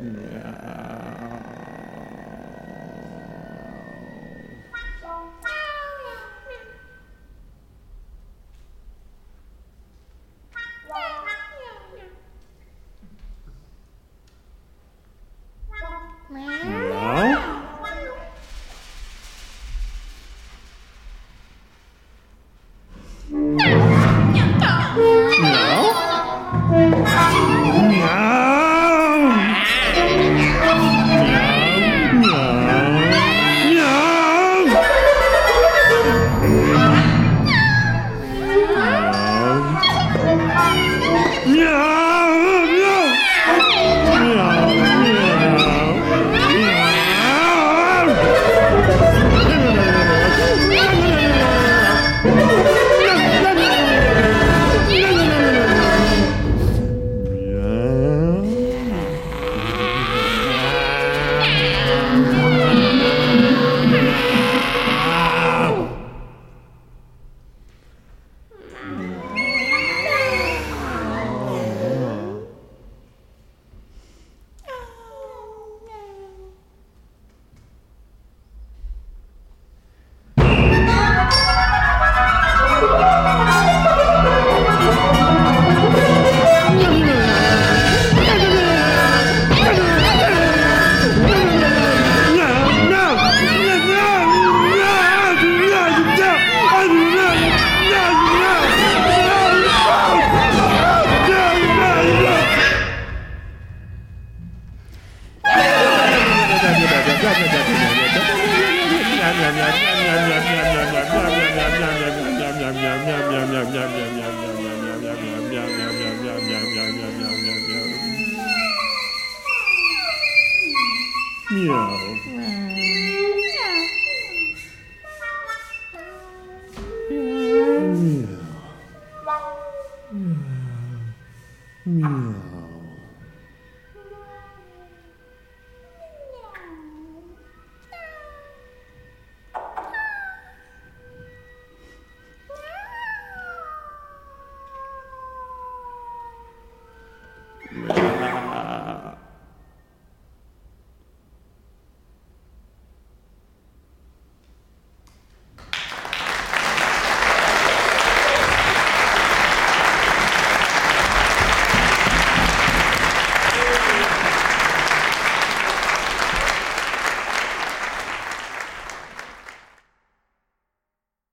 Mm, yeah. No! Meow. Meow. Meow. Meow. Man.